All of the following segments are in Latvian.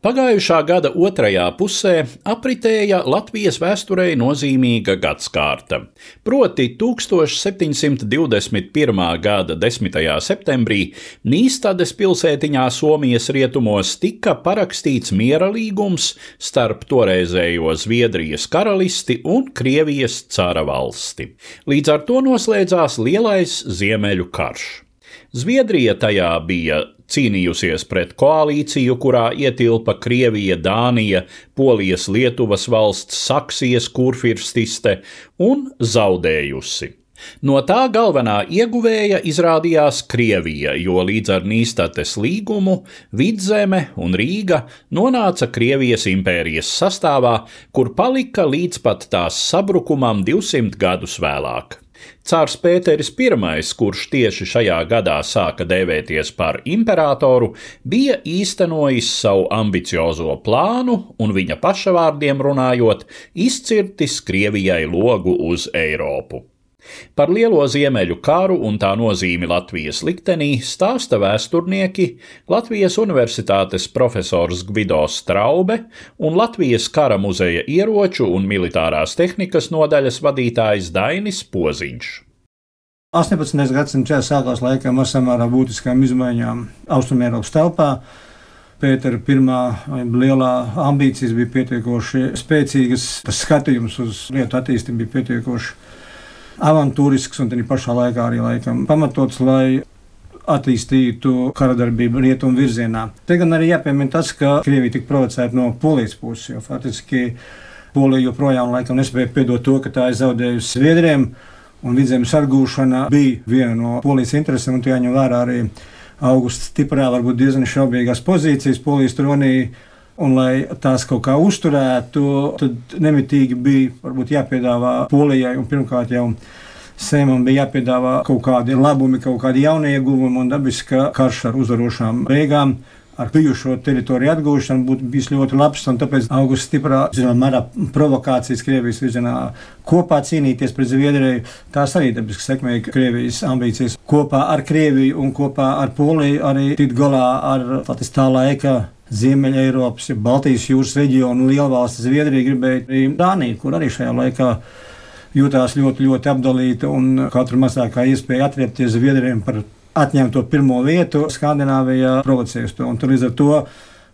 Pagājušā gada otrajā pusē apritēja Latvijas vēsturei nozīmīga gadsimta. Proti, 1721. gada 10. septembrī Nīstades pilsētiņā Somijas rietumos tika parakstīts miera līgums starp toreizējo Zviedrijas karalisti un Krievijas cara valsti. Līdz ar to noslēdzās Lielais Ziemeļu karš. Zviedrija tajā bija cīnījusies pret koalīciju, kurā ietilpa Krievija, Dānija, Polijas, Lietuvas valsts, Saksijas kurfirstiste un zaudējusi. No tā galvenā ieguvēja izrādījās Krievija, jo līdz ar Nīstates līgumu Vidzeme un Rīga nonāca Krievijas impērijas sastāvā, kur palika līdz pat tās sabrukumam 200 gadus vēlāk. Cārs Pēteris I, kurš tieši šajā gadā sāka dēvēties par imperatoru, bija īstenojis savu ambiciozo plānu un viņa paša vārdiem runājot, izcirtis Krievijai logu uz Eiropu. Par lielo ziemeļu karu un tā nozīmi Latvijas liktenī stāsta vēsturnieki Latvijas Universitātes profesors Gvido Straube un Latvijas kara muzeja ieroču un militārās tehnikas nodaļas vadītājs Dainis Poziņš. 18. gadsimta sākās laikam ar samērā būtiskām izmaiņām Austrumēropas telpā. Pētera pirmā lielā ambīcijas bija pietiekoši spēcīgas, tas skatījums uz lietu attīstību bija pietiekoši avantūrisks un pašā laikā arī laikam pamatots, lai attīstītu karadarbību rietumu virzienā. Te gan arī jāpiemina tas, ka Krievija tika provocēta no polijas puses, jo faktiski Polija joprojām laikam nespēja piedot to, ka tā ir zaudējusi Zviedriem, un vidzemes atgūšana bija viena no polijas interesēm, un to jāņem vērā arī augusta stiprā, varbūt diezgan šaubīgās pozīcijas polijas tronī. Un, lai tās kaut kā uzturētu, tad nemitīgi bija varbūt, jāpiedāvā Polijai un pirmkārt jau Sēmam bija jāpiedāvā kaut kādi labumi, kaut kādi jaunie ieguvumi un dabiski, ka karš ar uzvarošām beigām. Ar bijušo teritoriju atgūšanu būtu bijis ļoti labs, tāpēc augusta stiprā, zināmā mērā, provokācijas Krievijas virzienā kopā cīnīties pret Zviedriju. Tās arī dabiski sekmēja Krievijas ambīcijas kopā ar Krieviju un kopā ar Poliju arī tikt galā ar faktiski tā laika Ziemeļa Eiropas, ja Baltijas jūras reģionu lielvalsts Zviedrija gribēja arī Dāniju, kur arī šajā laikā jutās ļoti, ļoti apdalīta un katru mazākā iespēja atriepties Zviedriem par atņemto pirmo vietu Skandināvijā provocējas to. Un tur līdz ar to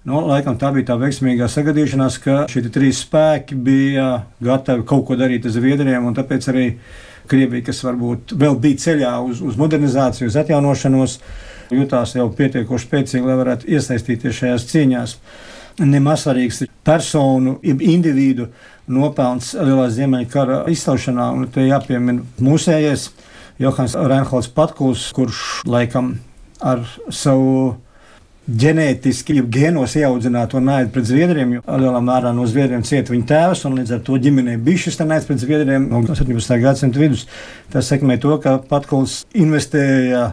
Nu, laikam tā bija tā veiksmīgā sagadīšanās, ka šie trīs spēki bija gatavi kaut ko darīt ar Zviedriem, un tāpēc arī Krievija, kas varbūt vēl bija ceļā uz, uz modernizāciju, uz atjaunošanos, jutās jau pietiekoši spēcīgi, lai varētu iesaistīties šajās cīņās. Nemaz svarīgs ir personu, individu nopelns Lielā Ziemeļa kara izcelšanā, un te jāpiemina mūsējais Johans Reinholds Patkuls, kurš laikam ar savu ģenētiski, jau gēnos ieaudzināto naidu pret zviedriem, jo lielā mērā no zviedriem cieta viņa tēvs, un līdz ar to ģimenei bija šis naids pret zviedriem no 17. gadsimta vidus. Tas sekmē to, ka Patkuls investēja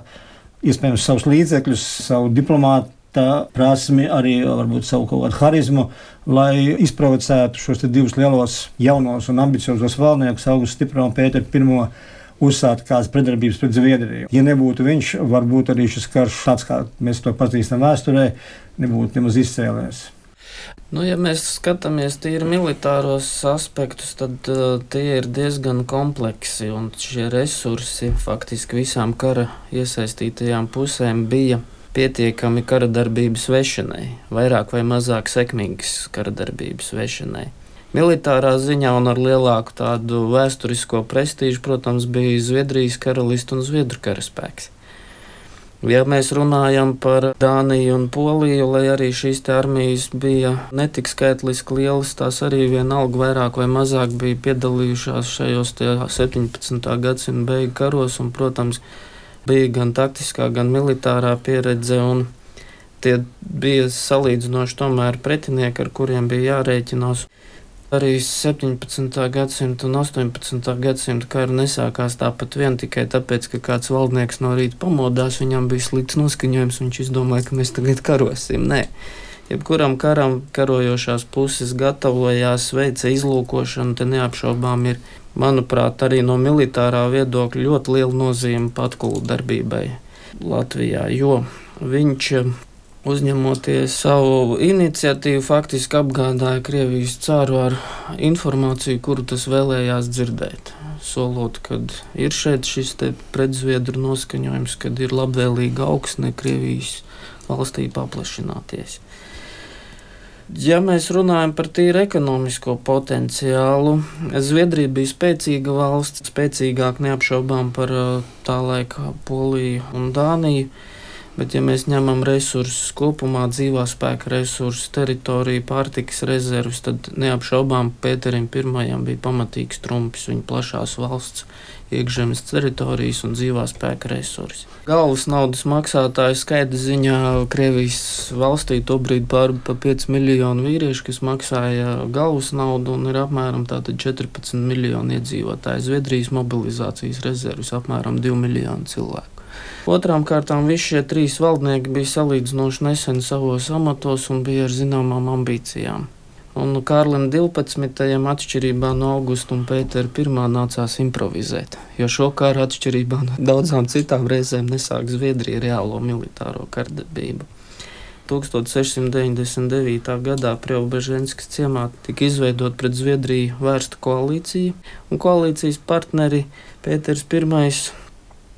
iespējams savus līdzekļus, savu diplomātu. Tā prasme arī varbūt savu kaut kādu harizmu, lai izprovocētu šos divus lielos, jaunos un ambiciozus valdniekus, Augustu Stipro un Pēteru I uzsākt kādas pretdarbības pret Zviedriju. Ja nebūtu viņš, varbūt arī šis karš, tāds kā mēs to pazīstam vēsturē, nebūtu nemaz izcēlējies. Nu, ja mēs skatāmies tīri militāros aspektus, tad uh, tie ir diezgan kompleksi. Šie resursi faktiski visām kara iesaistītajām pusēm bija pietiekami kara darbības vešanai, vairāk vai mazāk sekmīgas kara darbības vešanai. Militārā ziņā un ar lielāku tādu vēsturisko prestižu, protams, bija Zviedrijas karalists un Zviedru karaspēks. Ja mēs runājam par Dāniju un Poliju, lai arī šīs armijas bija netik skaitliski lielas, tās arī vienalga vairāk vai mazāk bija piedalījušās šajos 17. gadsimta beigu karos, un, protams, bija gan taktiskā, gan militārā pieredze. Tie bija salīdzinoši tomēr pretinieki, ar kuriem bija jārēķinās. Arī 17. gadsimta un 18. gadsimta kara nesākās tāpat vien tikai tāpēc, ka kāds valdnieks no rīta pamodās, viņam bija slikts noskaņojums, viņš izdomāja, ka mēs tagad karosim. Nē. Jebkuram karam karojošās puses gatavojās, veica izlūkošanu, te neapšaubām ir, manuprāt, arī no militārā viedokļa ļoti liela nozīme patkulu darbībai Latvijā, jo viņš uzņemoties savu iniciatīvu, faktiski apgādāja Krievijas cāru ar informāciju, kuru tas vēlējās dzirdēt. Solot, ka ir šeit šis predzviedru noskaņojums, kad ir labvēlīga augsne Krievijas valstī paplašināties. Ja mēs runājam par tīri ekonomisko potenciālu, Zviedrija bija spēcīga valsts, spēcīgāk neapšaubām par tā laika Poliju un Dāniju. Bet, ja mēs ņemam resursus kopumā, dzīvā spēka resursus, teritoriju, pārtikas rezervus, tad neapšaubām Pēterim I bija pamatīgs trumpis viņa plašās valsts iekšzemes teritorijas un dzīvā spēka resursi. Galvas naudas maksātāju skaita ziņā Krievijas valstī tobrīd pāri pa 5 miljonu vīriešu, kas maksāja galvas naudu un ir apmēram 14 miljoni iedzīvotāji. Zviedrijas mobilizācijas rezervus apmēram 2 miljoni cilvēku. Otrām kārtām visi šie trīs valdnieki bija salīdzinoši nesen savos amatos un bija ar zināmām ambīcijām. Un Kārlim 12. atšķirībā no Augusta un Pētera 1. nācās improvizēt, jo šo karu atšķirībā no daudzām citām reizēm nesāk Zviedrija reālo militāro kardarbību. 1699. gadā Preobeženskas ciemā tika izveidota pret Zviedriju vērsta koalīcija, un koalīcijas partneri Pēters I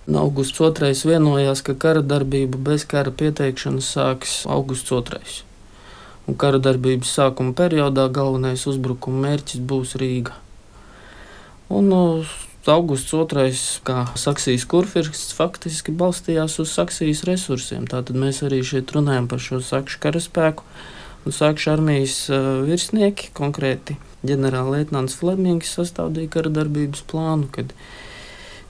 Augusts 2. vienojās, ka kara darbību bez kara pieteikšanas sāks Augusts 2. Un kara darbības sākuma periodā galvenais uzbrukuma mērķis būs Rīga. Un Augusts 2. kā Saksijas kurfirs faktiski balstījās uz Saksijas resursiem. Tātad mēs arī šeit runājam par šo sakšu karaspēku un sakšu armijas virsnieki, konkrēti ģenerālleitnants Flemings sastādīja kara darbības plānu, kad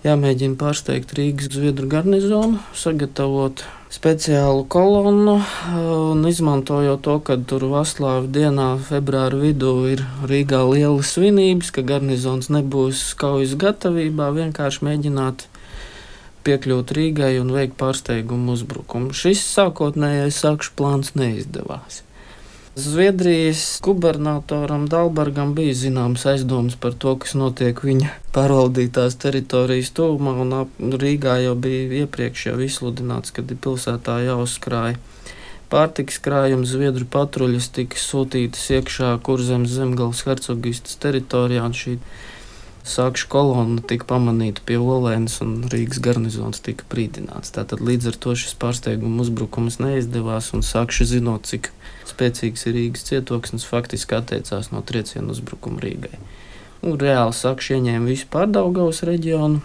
jāmēģina pārsteigt Rīgas zviedru garnizonu, sagatavot speciālu kolonnu un izmantojot to, ka tur Vaslāva dienā, februāra vidū ir Rīgā liela svinības, ka garnizons nebūs kaujas gatavībā, vienkārši mēģināt piekļūt Rīgai un veikt pārsteigumu uzbrukumu. Šis sākotnējais sakšu plāns neizdevās. Zviedrijas gubernatoram Dalbergam bija zināms aizdomas par to, kas notiek viņa pārvaldītās teritorijas tuvumā, un Rīgā jau bija iepriekš jau izsludināts, ka pilsētā jāuzkrāj pārtiks krājums. Zviedru patruļas tika sūtītas iekšā kurzemes zemgales hercogistas teritorijā, un šī sākšu kolonna tika pamanīta pie Olēnas, un Rīgas garnizons tika brīdināts. Tātad līdz ar to šis pārsteiguma uzbrukums neizdevās, un sākšu zinot, cik spēcīgs ir Rīgas cietoksnis, faktiski atteicās no triecienu uzbrukuma Rīgai. Un reāli sakši ieņēma visu pārdaugavas reģionu,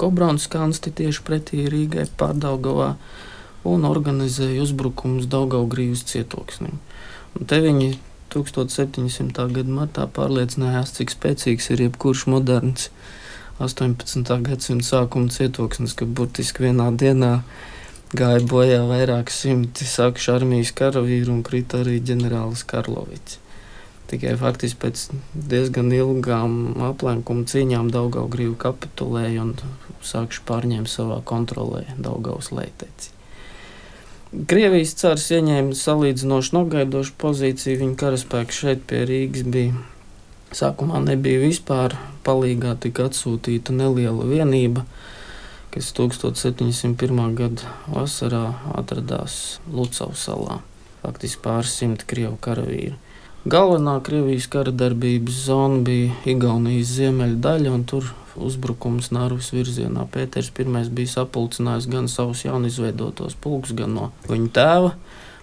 Kobraunas kansti tieši pretī Rīgai pārdaugavā un organizēja uzbrukumus Daugaugrības cietoksnim. Un te viņi 1700. gada martā pārliecinājās, cik spēcīgs ir jebkurš moderns 18. gadsimta sākuma cietoksnis, ka burtiski vienā dienā gāja bojā vairāk simti sakšu armijas karavīru un krita arī ģenerālis Karlovics. Tikai faktiski pēc diezgan ilgām aplenkuma cīņām Daugaugrīva kapitulēja un sākšu pārņēma savā kontrolē Daugaus leiteci. Krievijas cars ieņēma salīdzinoši nogaidošu pozīciju, viņa karaspēks šeit pie Rīgas bija. Sākumā nebija vispār palīgā, tika atsūtīta neliela vienība, kas 1701. gada vasarā atradās Lucavas salā. Faktiski pāris simti krievu karavīru. Galvenā Krievijas kara darbības zona bija Igaunijas ziemeļa daļa, un tur uzbrukums Nārvis virzienā. Pēters I bija sapulcinājis gan savus jaunizveidotos pulkus, gan no viņa tēva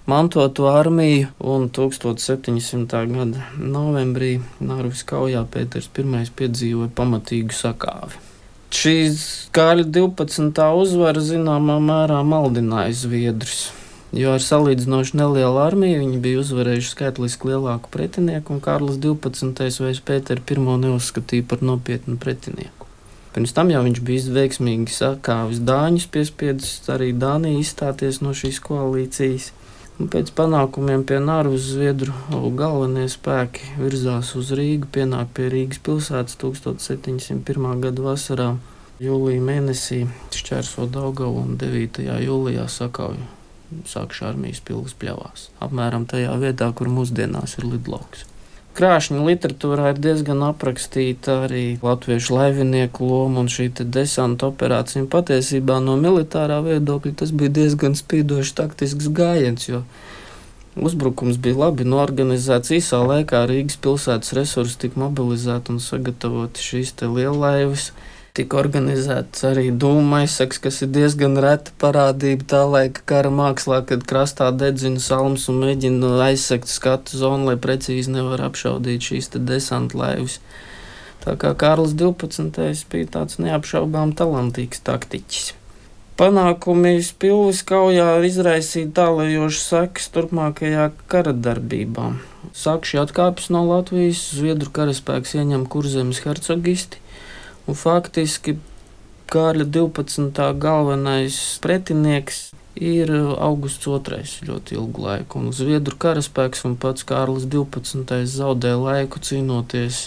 mantotu armiju, un 1700. gada novembrī Nārvis kaujā Pēters I piedzīvoja pamatīgu sakāvi. Šīs kāļa 12. uzvara zināmā mērā maldināja Zviedrus. Jo ar salīdzinoši nelielu armiju viņi bija uzvarējuši skaitliski lielāku pretinieku, un Kārlis 12. vai Pēters I neuzskatīja par nopietnu pretinieku. Pirms tam jau viņš bija veiksmīgi sakāvis Dāņus, piespiedzis arī Dāniju izstāties no šīs koalīcijas. Un pēc panākumiem pie Nārvas Zviedru galvenie spēki virzās uz Rīgu, pienāk pie Rīgas pilsētas 1701. gada vasarā. Jūlijā mēnesī šķērso Daugavu un 9. jūlijā sakauju sākšu armijas pilgas pļavās. Apmēram tajā vietā, kur mūsdienās ir lidlauks. Krāšņa literatūrā ir diezgan aprakstīta arī latviešu laivinieku loma un šī desanta operācija. Un patiesībā no militārā viedokļa tas bija diezgan spīdošs taktisks gājiens, jo uzbrukums bija labi norganizēts. Īsā laikā Rīgas pilsētas resursi tika mobilizēti un sagatavoti šīs liellaivas tika organizēts arī dūmaisaks, kas ir diezgan reta parādība tā laika kara mākslā, kad krastā dedzina salmas un mēģina aizsegt skatu zonu, lai precīzi nevar apšaudīt šīs desanta laivas. Tā kā Kārlis 12. bija tāds neapšaubām talantīgs taktiķis. Panākumi Spilvis kaujā izraisīja tālajošas sekas turpmākajā kara darbībā. Sakši atkāpjas no Latvijas, Zviedru karaspēks ieņem kurzemes hercogisti, Un faktiski Kārļa 12. galvenais pretinieks ir Augusts II ļoti ilgu laiku. Un Zviedru karaspēks un pats Kārlis 12. zaudē laiku cīnoties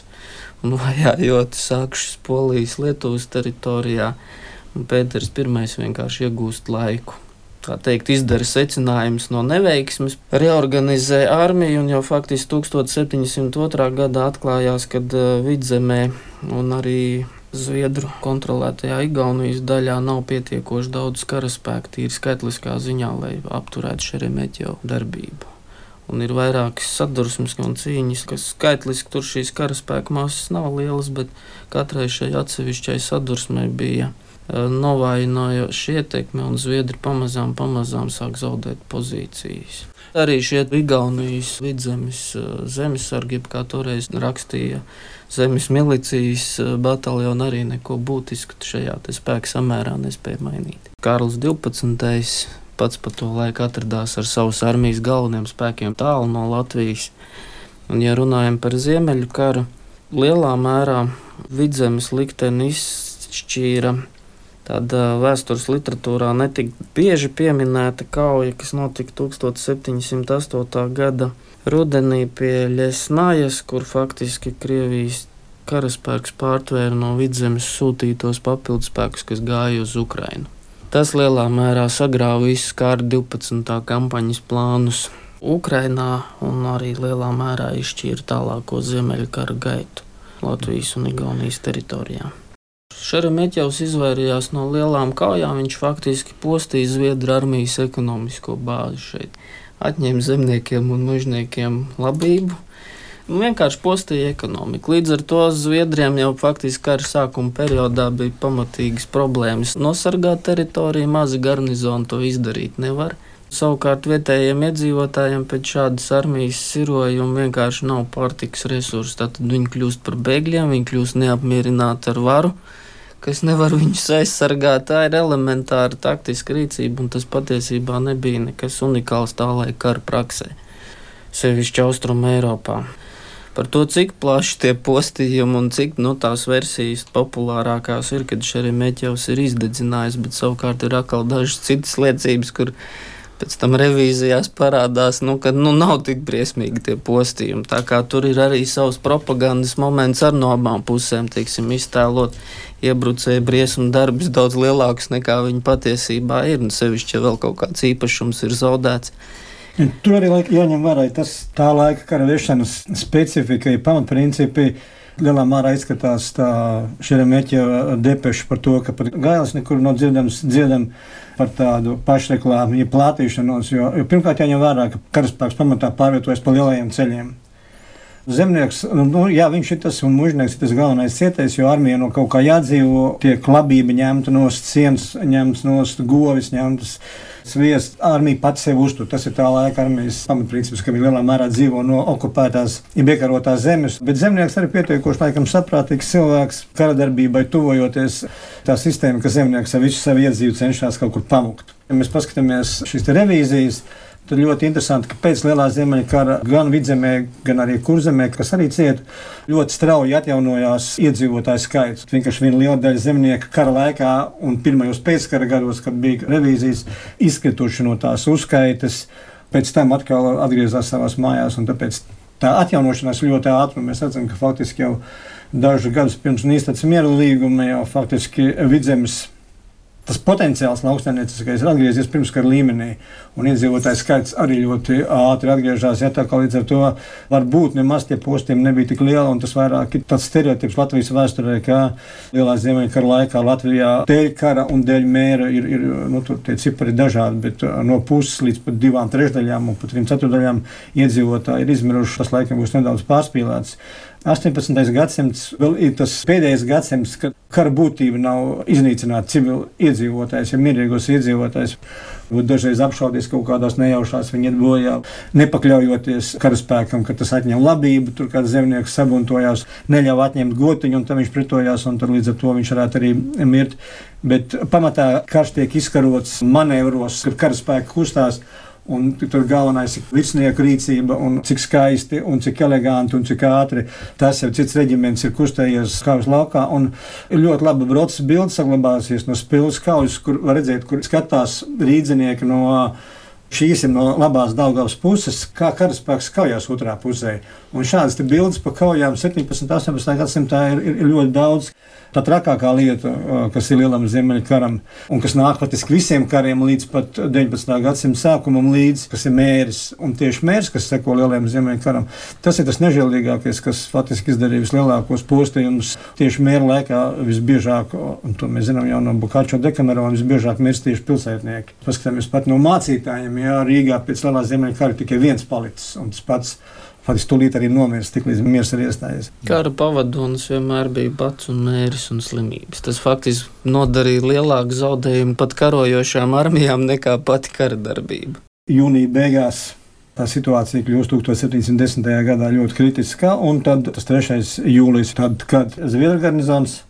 un vajājot sākšus Polijas Lietuvas teritorijā. Un Pēters I vienkārši iegūst laiku. Tā teikt, izdara secinājumus no neveiksmes, reorganizē armiju, un jau faktiski 1702. gadā atklājās, ka uh, vidzemē un arī Zviedru kontrolētajā Igaunijas daļā nav pietiekoši daudz karaspēku, tīri skaitliskā ziņā, lai apturētu Šeremetjo darbību. Un ir vairākas sadursmes un cīņas, kas skaitliski tur šīs karaspēka masas nav lielas, bet katrai šai atsevišķai sadursmei bija e, novājinājoša ietekme, un Zviedri pamazām, pamazām sāk zaudēt pozīcijas. Arī šie Igaunijas vidzemes e, zemesargi, kā toreiz rakstīja, zemes milicijas eh, bataljonu arī neko būtisku šajā spēka samērā nespēja mainīt. Kārlis 12. Pats pa to laiku atradās ar savas armijas galvenajiem spēkiem tālu no Latvijas. Un, ja runājam par Ziemeļu karu, lielā mērā vidzemes likteni izšķīra Tāda vēstures literatūrā netika bieži pieminēta kauja, kas notika 1708. gada rudenī pie Liesnājas, kur faktiski Krievijas karaspēks pārtvēra no vidzemes sūtītos papildspēkus, kas gāja uz Ukrajinu. Tas lielā mērā sagrāva visus kāra 12. kampaņas plānus Ukrajinā un arī lielā mērā izšķīra tālāko ziemeļkara gaitu Latvijas un Igaunijas teritorijā. Šeremetjevs izvairījās no lielām kaujām, viņš faktiski postīja Zviedru armijas ekonomisko bāzi šeit atņēma zemniekiem un mužniekiem labību. Nu, vienkārši postīja ekonomiku. Līdz ar to Zviedriem jau faktiski kara sākuma periodā bija pamatīgas problēmas. Nosargāt teritoriju, mazi garnizoni to izdarīt nevar. Savukārt vietējiem iedzīvotājiem pēc šādas armijas sirojuma vienkārši nav pārtikas resursi. Tad viņi kļūst par bēgļiem, viņi kļūst neapmierināti ar varu kas nevar viņus aizsargāt. Tā ir elementāra taktiska rīcība, un tas patiesībā nebija nekas unikāls tā laika kara praksē, sevišķi Austrum Eiropā. Par to, cik plaši tie postījumi un cik nu, tās versijas populārākās ir, kad Šeremetjevs ir izdedzinājis, bet savukārt ir atkal dažas citas liecības, kur pēc tam revīzijās parādās, nu, ka nu, nav tik briesmīgi tie postījumi. Tā kā tur ir arī savs propagandas moments ar no abām pusēm, teiksim, iztēlot iebrucēju briesmu darbs daudz lielāks nekā viņi patiesībā ir, un sevišķi, ja vēl kaut kāds īpašums ir zaudēts. Tur arī jāņem vērā tas tā laika kara vešanas specifika, pamatprincipi lielā mērā izskatās tā šeremeķa depeša par to, ka gailis nekur nav dzirdams, dzirdam par tādu pašreklāmu, ja plātīšanos, jo, jo pirmkārt jāņem vērā, ka karaspēks pamatā pārvietojas pa lielajiem ceļiem. Zemnieks, nu, jā, viņš ir tas un mužnieks ir tas galvenais cietais, jo armija no kaut kā jādzīvo, tiek labība ņemta no sienas, ņemts no govis, ņemtas sviests. Armija pati sevi uztur. Tas ir tā laika armijas pamatprincips, ka viņi lielā mērā dzīvo no okupētās, ja iekarotās zemes. Bet zemnieks arī pietiekoši laikam saprātīgs cilvēks, kara darbībai tuvojoties. Tā sistēma, ka zemnieks ar visu savu iedzīvu cenšas kaut kur pamukt. Ja mēs paskatāmies šīs revīzijas, Tad ļoti interesanti, ka pēc Lielā Ziemeļkara gan vidzemē, gan arī kurzemē, kas arī cieta, ļoti strauji atjaunojās iedzīvotāju skaits. Vienkārši viena liela daļa zemnieku kara laikā un pirmajos pēckara gados, kad bija revīzijas, izkrituši no tās uzskaites, pēc tam atkal atgriezās savās mājās. Tāpēc tā atjaunošanās ļoti ātri, un mēs redzam, ka faktiski jau dažus gadus pirms Nīstas miera līguma jau faktiski vidzemes tas potenciāls lauksaimnieciskais ir atgriezies pirmskara līmenī, un iedzīvotāju skaits arī ļoti ātri atgriežas. Ja, tā kā līdz ar to varbūt nemaz tie postījumi nebija tik lieli, un tas vairāk ir tāds stereotips Latvijas vēsturē, ka lielā ziemeļkara laikā Latvijā dēļ kara un dēļ mēra ir, ir nu, tie cipari dažādi, bet no puses līdz pat divām trešdaļām un pat trim ceturdaļām iedzīvotāji ir izmiruši. Tas laikam būs nedaudz pārspīlēts. 18. gadsimts vēl ir tas pēdējais gadsimts, kad kara būtība nav iznīcināta civili iedzīvotājs, ja mierīgos iedzīvotājs. Dažreiz apšaudīs kaut kādās nejaušās, viņi iet bojā, nepakļaujoties karaspēkam, ka tas atņem labību. Tur kāds zemnieks sabuntojās, neļāva atņemt gotiņu, un tam viņš pretojās, un līdz ar to viņš varētu arī mirt. Bet pamatā karš tiek izkarots manevros, kad karaspēki kustās. Un tur galvenais ir virsnieku rīcība, un cik skaisti, un cik eleganti un cik ātri tas jau cits reģiments ir kustējies kaujas laukā. Ir ļoti laba brodas bilde saglabājusies no spilves kaujas, kur var redzēt, kur skatās rīdzinieki no šīs ir no labās Daugavas puses, kā karaspēks kaujās otrā pusē. Un šādas bildes par kaujām 17. un 18. gadsimtā ir, ir, ir ļoti daudz tā trakākā lieta, kas ir lielam ziemeļkaram, un kas nāk patiesībā visiem kariem līdz pat 19. gadsimta sākumam, līdz, kas ir mērs. Un tieši mērs, kas seko lielajam ziemeļkaram, tas ir tas nežēlīgākais, kas faktiski izdarīja vislielākos postījumus tieši mēra laikā visbiežāk, un to mēs zinām jau no Bukačo dekamerona, visbiežāk mirst tieši pilsētnieki. Paskatāmies pat no mācītājiem, jā, Rīgā pēc lielā ziemeļkara tikai viens palicis, un tas pats faktiski tūlīt arī nomirst, tik līdz miers ir iestājies. Kara pavadonis vienmēr bija bats un mēris un slimības. Tas faktiski nodarīja lielāku zaudējumu pat karojošām armijām nekā pati kara darbība. Jūnija beigās tā situācija kļūst 1710. gadā ļoti kritiska, un tad tas 3. jūlijas, tad, kad Zviedru garnizons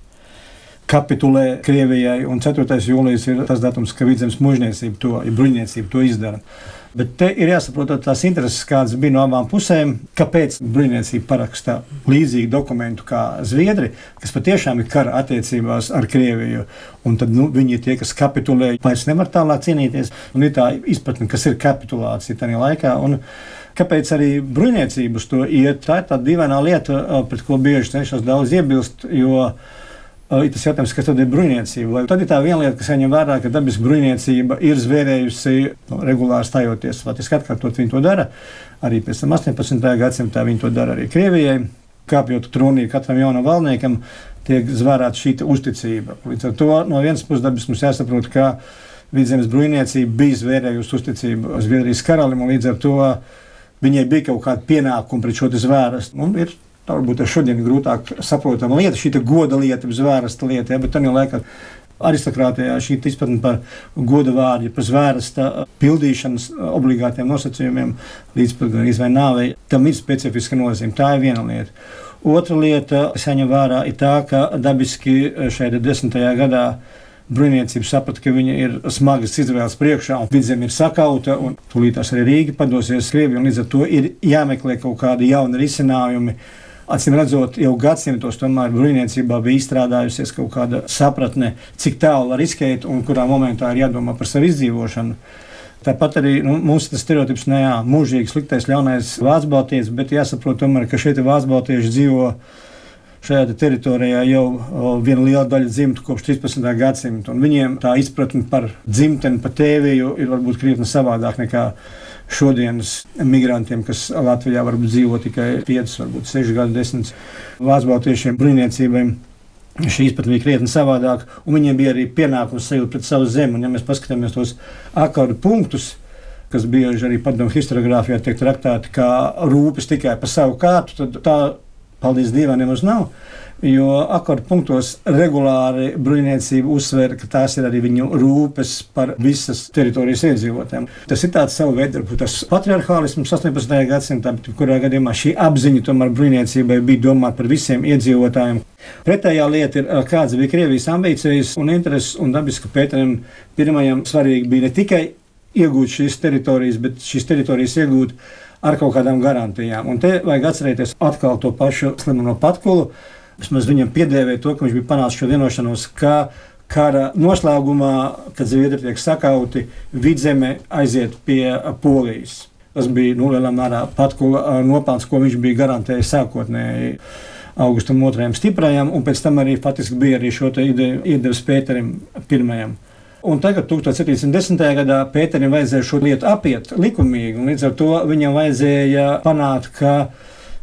kapitulē Krievijai, un 4. jūlijas ir tas datums, kad vidzemes mužniecība to, ja bruņniecība to izdara. Bet te ir jāsaprot tās intereses, kādas bija no abām pusēm. Kāpēc bruņniecība paraksta līdzīgu dokumentu kā Zviedri, kas patiešām ir kara attiecībās ar Krieviju. Un tad nu, viņi ir tie, kas kapitulē, vairs nevar tālāk cīnīties. Un ir tā izpratne, kas ir kapitulācija tajā laikā. Un, Kāpēc arī bruņniecības to iet? Tā ir tāda dīvaina lieta, pret ko bieži cenšas daudz iebilst. Jo ir tas jautājums, kas tad ir bruņniecība. Vai tad ir tā viena lieta, kas jāņem vērā, ka dabiska bruņniecība ir zvērējusi nu, regulāri stājoties, faktiski atkārtot viņi to dara. Arī pēc tam 18. gadsimtā viņi to dara arī Krievijai. Kāpjot tronī katram jaunam valdniekam, tiek zvērēta šī uzticība. Līdz ar to no vienas puses dabas mums jāsaprot, ka vidzemes bruņniecība bija zvērējusi uzticību Zviedrijas karalim, un līdz ar to viņai bija kaut kāda pienākuma pret šo zvērstu. Tā varbūt ir šodien grūtāk saprotama lieta, šī goda lieta, zvērsta lieta, ja, bet tā laikā aristokrātijā šī izpratne par goda vārdu, par zvērsta pildīšanas obligātiem nosacījumiem līdz pat izvēlei nāvei, tam ir specifiska nozīme. Tā ir viena lieta. Otra lieta, kas jāņem vērā, ir tā, ka dabiski šeit desmitajā gadā bruņniecība saprata, ka viņa ir smagas izvēles priekšā, un vidzeme ir sakauta, un tūlītās arī Rīga padosies Krievijai, un līdz ar to ir jāmeklē kaut kādi jauni risinājumi Acīm redzot, jau gadsimtos tomēr brīvniecībā bija izstrādājusies kaut kāda sapratne, cik tālu var riskēt un kurā momentā ir jādomā par savu izdzīvošanu. Tāpat arī nu, mums tas stereotips, ne jā, mūžīgi sliktais, ļaunais vācu baltietis, bet jāsaprot tomēr, ka šeit vācu baltieši dzīvo šajā teritorijā jau viena liela daļa dzimtu kopš 13. gadsimta. Viņiem tā izpratne par dzimteni, par tēviju ir varbūt krietni savādāk nekā šodienas migrantiem, kas Latvijā varbūt dzīvo tikai 5, varbūt 6 gadu desmit vācbaltiešiem brīvniecībai. Šī izpratne bija krietni savādāka, un viņiem bija arī pienākums sajūta pret savu zemi. Un, ja mēs paskatāmies tos akordu punktus, kas bieži arī padomu historiografijā tiek traktēti kā rūpes tikai par savu kārtu, tad tā, paldies Dievam, nemaz nav. Jo akordu punktos regulāri bruņniecība uzsver, ka tās ir arī viņu rūpes par visas teritorijas iedzīvotājiem. Tas ir tāds savu veidu, tas patriarchālisms 18. gadsimtā, bet kurā gadījumā šī apziņa tomēr bruņniecībai bija domāta par visiem iedzīvotājiem. Pretējā lieta ir, kādas bija Krievijas ambīcijas un intereses, un dabiski Pēterim pirmajam svarīgi bija ne tikai iegūt šīs teritorijas, bet šīs teritorijas iegūt ar kaut kādām garantijām. Un te vajag atcerēties atkal to pašu slimu no patkulu vismaz viņam piedēvēja to, ka viņš bija panācis šo vienošanos, ka kara noslēgumā, kad zviedri tiek sakauti, vidzeme aiziet pie Polijas. Tas bija nu, lielā mērā patkula nopelns, ko viņš bija garantējis sākotnēji. Augustam otrajam stiprajam, un pēc tam arī faktiski bija arī šo ideju iedevis Pēterim pirmajam. Un tagad, 1710. gadā, Pēterim vajadzēja šo lietu apiet likumīgi, un līdz ar to viņam vajadzēja panākt, ka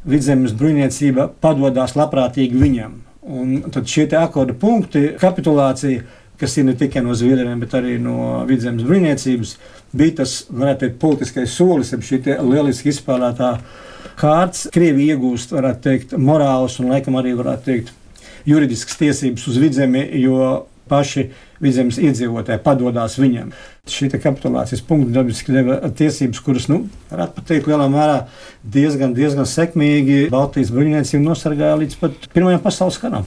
vidzemes bruņniecība padodas labprātīgi viņam. Un tad šie akordu punkti, kapitulācija, kas ir ne tikai no Zviedriem, bet arī no vidzemes bruņniecības, bija tas, varētu teikt, politiskais solis, ap šī lieliski izspēlētā kārtas. Krievija iegūst, varētu teikt, morāls un, laikam, arī varētu teikt, juridiskas tiesības uz vidzemi, jo paši vidzemes iedzīvotāji padodas viņam. Šī kapitulācijas punkta dabiski deva tiesības, kuras, nu, varētu pateikt, lielā mērā diezgan, diezgan sekmīgi Baltijas bruņniecību nosargāja līdz pat Pirmajam pasaules karam.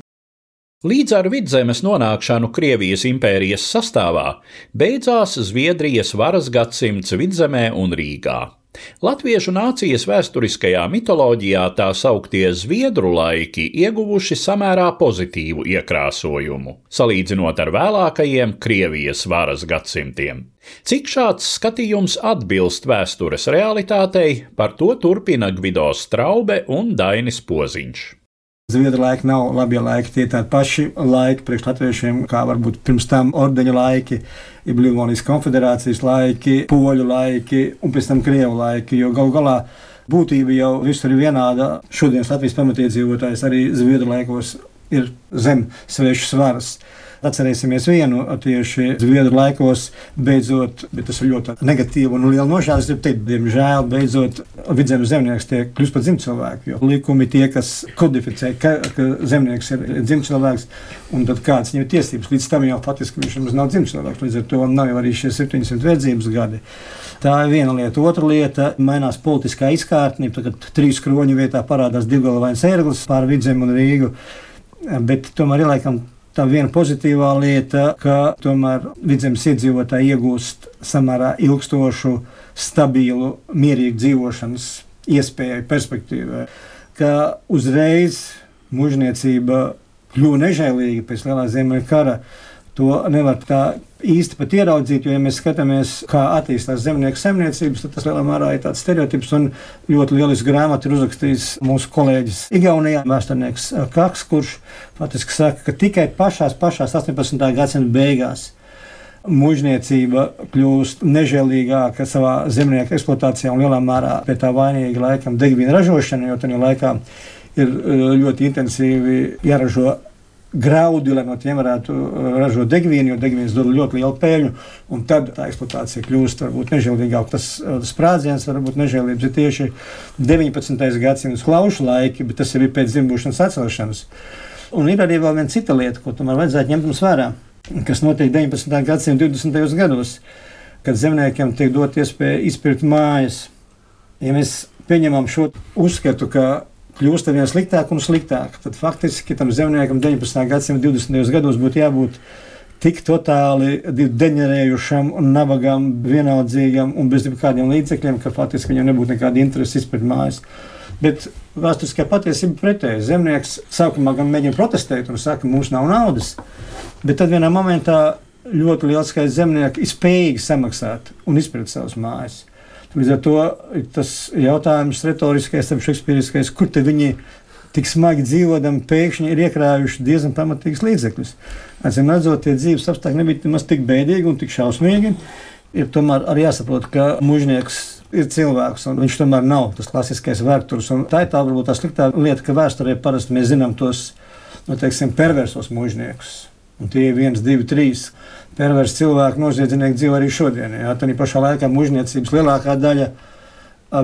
Līdz ar vidzemes nonākšanu Krievijas impērijas sastāvā beidzās Zviedrijas varas gadsimts vidzemē un Rīgā. Latviešu nācijas vēsturiskajā mitoloģijā tā sauktie zviedru laiki ieguvuši samērā pozitīvu iekrāsojumu, salīdzinot ar vēlākajiem Krievijas varas gadsimtiem. Cik šāds skatījums atbilst vēstures realitātei, par to turpina Gvido Straube un Dainis Poziņš. Zviedru laiki nav labie laiki, tie ir tādi paši laiki priekš latviešiem, kā varbūt pirms tam ordeņa laiki, ir Livonijas konfederācijas laiki, poļu laiki un pēc tam krievu laiki, jo gal galā būtība jau visur ir vienāda. Šodienas Latvijas pamatiedzīvotājs arī Zviedru laikos ir zem svešas varas. Atcerēsimies vienu tieši Zviedru laikos, beidzot, bet tas ir ļoti negatīvi un liela nožēlas. Diemžēl, beidzot, vidzemes zemnieks tiek kļūst par dzimtscilvēku. Jo likumi tie, kas kodificē, ka, ka zemnieks ir dzimtscilvēks, un tad kāds viņam ir tiesības. Līdz tam jau faktiski viņš nemaz nav dzimtscilvēks. Līdz ar to nav jau arī šie 700 verdzības gadi. Tā ir viena lieta. Otra lieta - mainās politiskā izkārtne. Tagad trīs kroņu vietā parādās divgalvains ērglis pār vidzem un Rīgu. Bet tomēr ir laikam Tā viena pozitīvā lieta, ka tomēr vidzemes iedzīvotāji iegūst samērā ilgstošu, stabilu, mierīgu dzīvošanas iespēju, perspektīvu. Ka uzreiz mužniecība kļuva nežēlīga pēc Lielā Ziemeļa kara. To nevar tā īsti pat ieraudzīt, jo, ja mēs skatāmies, kā attīstās zemnieku saimniecības, tad tas lielā mērā ir tāds stereotips. Un ļoti lielisks grāmatu ir uzrakstījis mūsu kolēģis Igaunijā, vēsturnieks Kaks, kurš faktiski saka, ka tikai pašās, pašās 18. gadsimta beigās mužniecība kļūst nežēlīgāka savā zemnieku eksploatācijā un lielā mērā pie tā vainīga laikam degvielu ražošana, jo tajā laikā ir ļoti intensīvi jāražo graudi, lai no tiem varētu uh, ražot degvielu, jo degvielas dod ļoti lielu peļņu. Tad tā eksploatācija kļūst varbūt nežēlīgāka. Uh, tas sprādziens var būt nežēlīgs. Ir tieši 19. gadsimta klaušu laiki, bet tas ir pēc dzimbušanas atcelšanas. Un ir arī vēl viena cita lieta, ko tomēr vajadzētu ņemt vērā, kas notiek 19. gadsimta 20. gados, kad zemniekiem tiek dot iespēja izpirkt mājas. Ja mēs pieņemam šo uzskatu, ka kļūst ar vien sliktāk un sliktāk. Tad faktiski tam zemniekam 19. gadsimta 20. gados būtu jābūt tik totāli deģenerējušam nabagam, vienaldzīgam un bez jebkādiem līdzekļiem, ka faktiski viņam nebūtu nekāda interese izpēt mājas. Bet vēsturiskā patiesība pretēji. Zemnieks sākumā gan mēģina protestēt un saka, mums nav naudas, bet tad vienā momentā ļoti liels skaits zemnieku ir spējīgi samaksāt un izpirkt savas mājas. Līdz ar to tas jautājums retoriskais, šekspīriskais, kur te viņi tik smagi dzīvodami, pēkšņi ir iekrājuši diezgan pamatīgus līdzekļus. Atcīm redzot, tie dzīves apstākļi nebija nemaz tik bēdīgi un tik šausmīgi. Ir tomēr arī jāsaprot, ka mužnieks ir cilvēks, un viņš tomēr nav tas klasiskais vērturs. Tā ir tā varbūt tā sliktā lieta, ka vēsturē parasti mēs zinām tos, nu, teiksim, perversos mužniekus Un tie ir viens, divi, trīs perversi cilvēki, noziedznieki dzīvo arī šodien. Jā, tā pašā laikā mužniecības lielākā daļa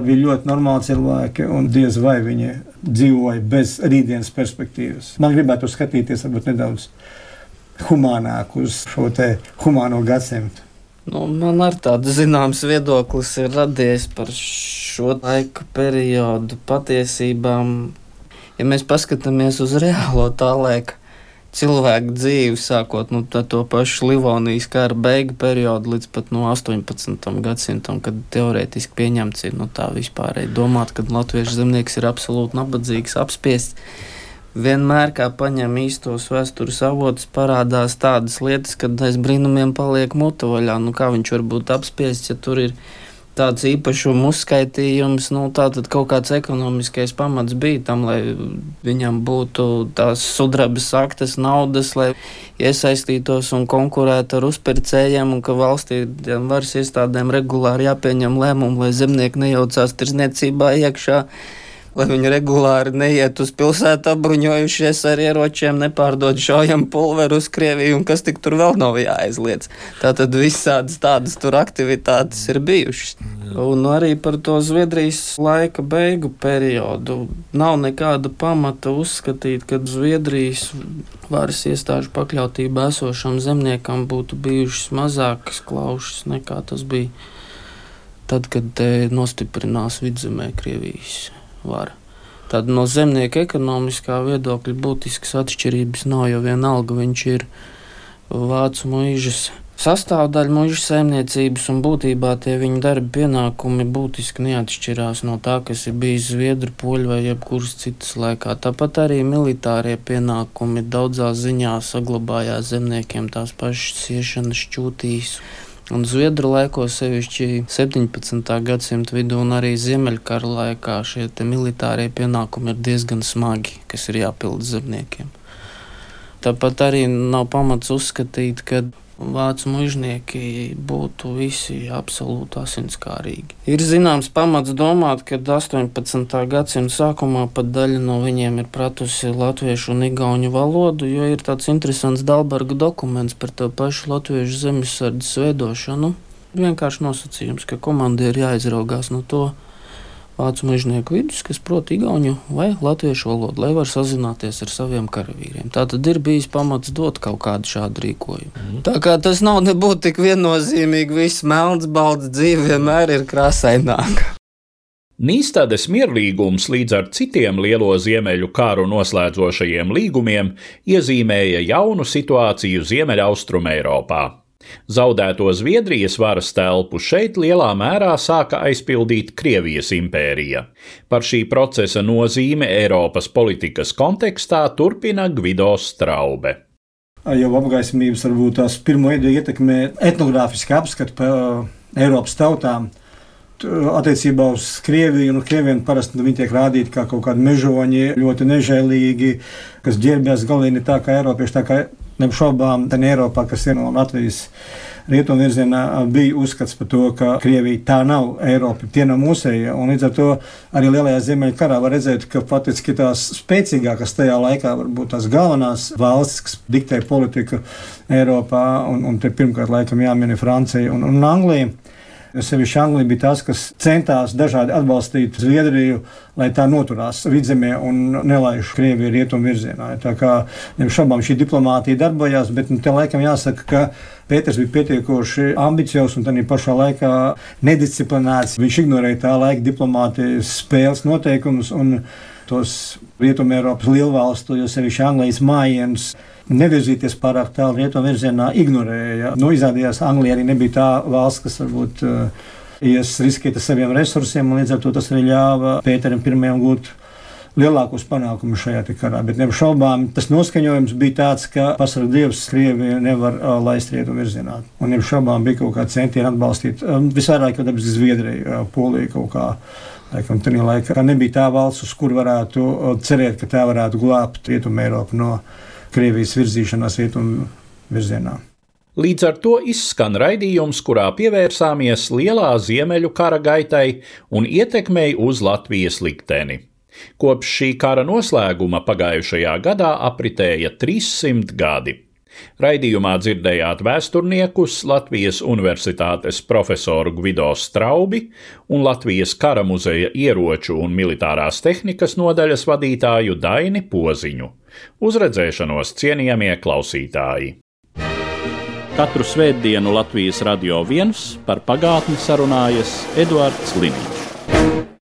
bija ļoti normāli cilvēki, un diez vai viņi dzīvoja bez rītdienas perspektīvas. Man gribētu skatīties varbūt nedaudz humānāk uz šo humāno gadsimtu. Nu, man arī tāds zināms viedoklis ir radies par šo laika periodu patiesībām. Ja mēs paskatāmies uz reālo tā laika cilvēku dzīvi, sākot no nu, to pašu Livonijas kara beigu periodu līdz pat no 18. gadsimtam, kad teorētiski pieņemts ir nu, tā vispārēji domāt, ka latviešu zemnieks ir absolūti nabadzīgs, apspiests vienmēr, kā paņem īstos vēstures avotus, parādās tādas lietas, kad aiz brīnumiem paliek muta vaļā. Nu, kā viņš var būt apspiests, ja tur ir tāds īpašumu uzskaitījums, nu, tātad kaut kāds ekonomiskais pamats bija tam, lai viņam būtu tās sudrabas aktas naudas, lai iesaistītos un konkurētu ar uzpircējiem, un ka valstī varas iestādēm regulāri jāpieņem lēmumu, lai zemnieki nejaucās tirzniecībā iekšā lai viņi regulāri neiet uz pilsētu apbruņojušies ar ieročiem, nepārdod šaujam pulveru uz Krieviju un kas tik tur vēl nav jāaizliedz. Tātad visādas tādas tur aktivitātes ir bijušas. Un arī par to Zviedrijas laika beigu periodu nav nekāda pamata uzskatīt, ka Zviedrijas varas iestāžu pakļautībā esošam zemniekam būtu bijušas mazākas klaušas nekā tas bija tad, kad te nostiprinās vidzemē Krievijas vara. Tad no zemnieka ekonomiskā viedokļa būtiskas atšķirības nav, jo vienalga viņš ir vācu mūžas sastāvdaļa mūža saimniecības, un būtībā tie viņa darba pienākumi būtiski neatšķirās no tā, kas ir bijis Zviedru, Poļu vai jebkuras citas laikā. Tāpat arī militārie pienākumi daudzā ziņā saglabājās zemniekiem tās pašas siešanas šķūtīs Un Zviedru laikos, sevišķi 17. gadsimta vidū un arī Ziemeļkara laikā, šie militārie pienākumi ir diezgan smagi, kas ir jāpild zemniekiem. Tāpat arī nav pamats uzskatīt, ka vācu mužnieki būtu visi absolūti asinskārīgi. Ir zināms pamats domāt, ka 18. gadsimta sākumā pat daļa no viņiem ir pratusi latviešu un igauņu valodu, jo ir tāds interesants Dalberga dokuments par to pašu latviešu zemesardzes veidošanu. Vienkārši nosacījums, ka komandai ir jāizraugās no to, vācu mežnieku vidus, kas prot igauņu vai latviešu valodu, lai var sazināties ar saviem karavīriem. Tā tad ir bijis pamats dot kaut kādu šādu rīkojumu. Mm. Tā kā tas nav nebūtu tik viennozīmīgi, viss melns, balts dzīve vienmēr ir krāsaināka. Nīstādes mierlīgums līdz ar citiem lielo ziemeļu kāru noslēdzošajiem līgumiem iezīmēja jaunu situāciju Ziemeļaustrum Eiropā. Zaudēto Zviedrijas varas telpu šeit lielā mērā sāka aizpildīt Krievijas impērija. Par šī procesa nozīme Eiropas politikas kontekstā turpina Gvido Straube. Jau apgaismības varbūt tās pirmo ietekmē etnogrāfiski apskati par uh, Eiropas tautām. Attiecībā uz Krieviju, nu, Krieviem parasti nu, tiek rādīti kā kaut kādi mežoņi, ļoti nežēlīgi, kas ģērbjas galīgi tā kā Eiropieši. Tā kā Neapšaubām, tā Eiropā, kas ir no Latvijas rietumu virzienā, bija uzskats par to, ka Krievija tā nav Eiropa, tie nav mūsēji. Līdz ar to arī Lielajā Ziemeļa karā var redzēt, ka faktiski tās spēcīgākās tajā laikā varbūt tās galvenās valstis, kas diktē politiku Eiropā, un, un te pirmkārt laikam jāmina Francija un, un Anglija Sevišķi Anglija bija tas, kas centās dažādi atbalstīt Zviedriju, lai tā noturās vidzemē un nelaiž Krieviju rietumu virzienā. Tā kā šobrīd šī diplomātija darbojās, bet nu, te laikam jāsaka, ka Pēters bija pietiekoši ambiciozs un tādā pašā laikā nedisciplinēts. Viņš ignorēja tā laika diplomātijas spēles noteikumus un tos Rietumē Eiropas lielvalstu, jo sevišķi Anglijas mājienus nevirzīties pārāk tālu rietumu virzienā, ignorēja. Nu, izrādījās, Anglija arī nebija tā valsts, kas varbūt uh, ies riskēt ar saviem resursiem, un līdz ar to tas arī ļāva Pēteram pirmajam gūt lielākos panākumus šajā karā. Bet neapšaubām tas noskaņojums bija tāds, ka pasaules dievs Krieviju nevar uh, laist rietumu virzienā. Un neapšaubām bija kaut kāda centiena atbalstīt um, visvairāk, jau dabiski Zviedriju, uh, Poliju kaut kā. Laikam, tajā laikā nebija tā valsts, uz kuru varētu cerēt, ka tā varētu glābt Rietumu Eiropu no Krievijas virzīšanās rietumu virzienā. Līdz ar to izskan raidījums, kurā pievērsāmies lielā ziemeļu kara gaitai un ietekmei uz Latvijas likteni. Kopš šī kara noslēguma pagājušajā gadā apritēja 300 gadi. Raidījumā dzirdējāt vēsturniekus Latvijas Universitātes profesoru Gvido Straubi un Latvijas kara muzeja ieroču un militārās tehnikas nodaļas vadītāju Daini Poziņu. Uzredzēšanos cienījamie klausītāji! Katru svētdienu Latvijas radio viens par pagātni sarunājas Eduards Liniņš.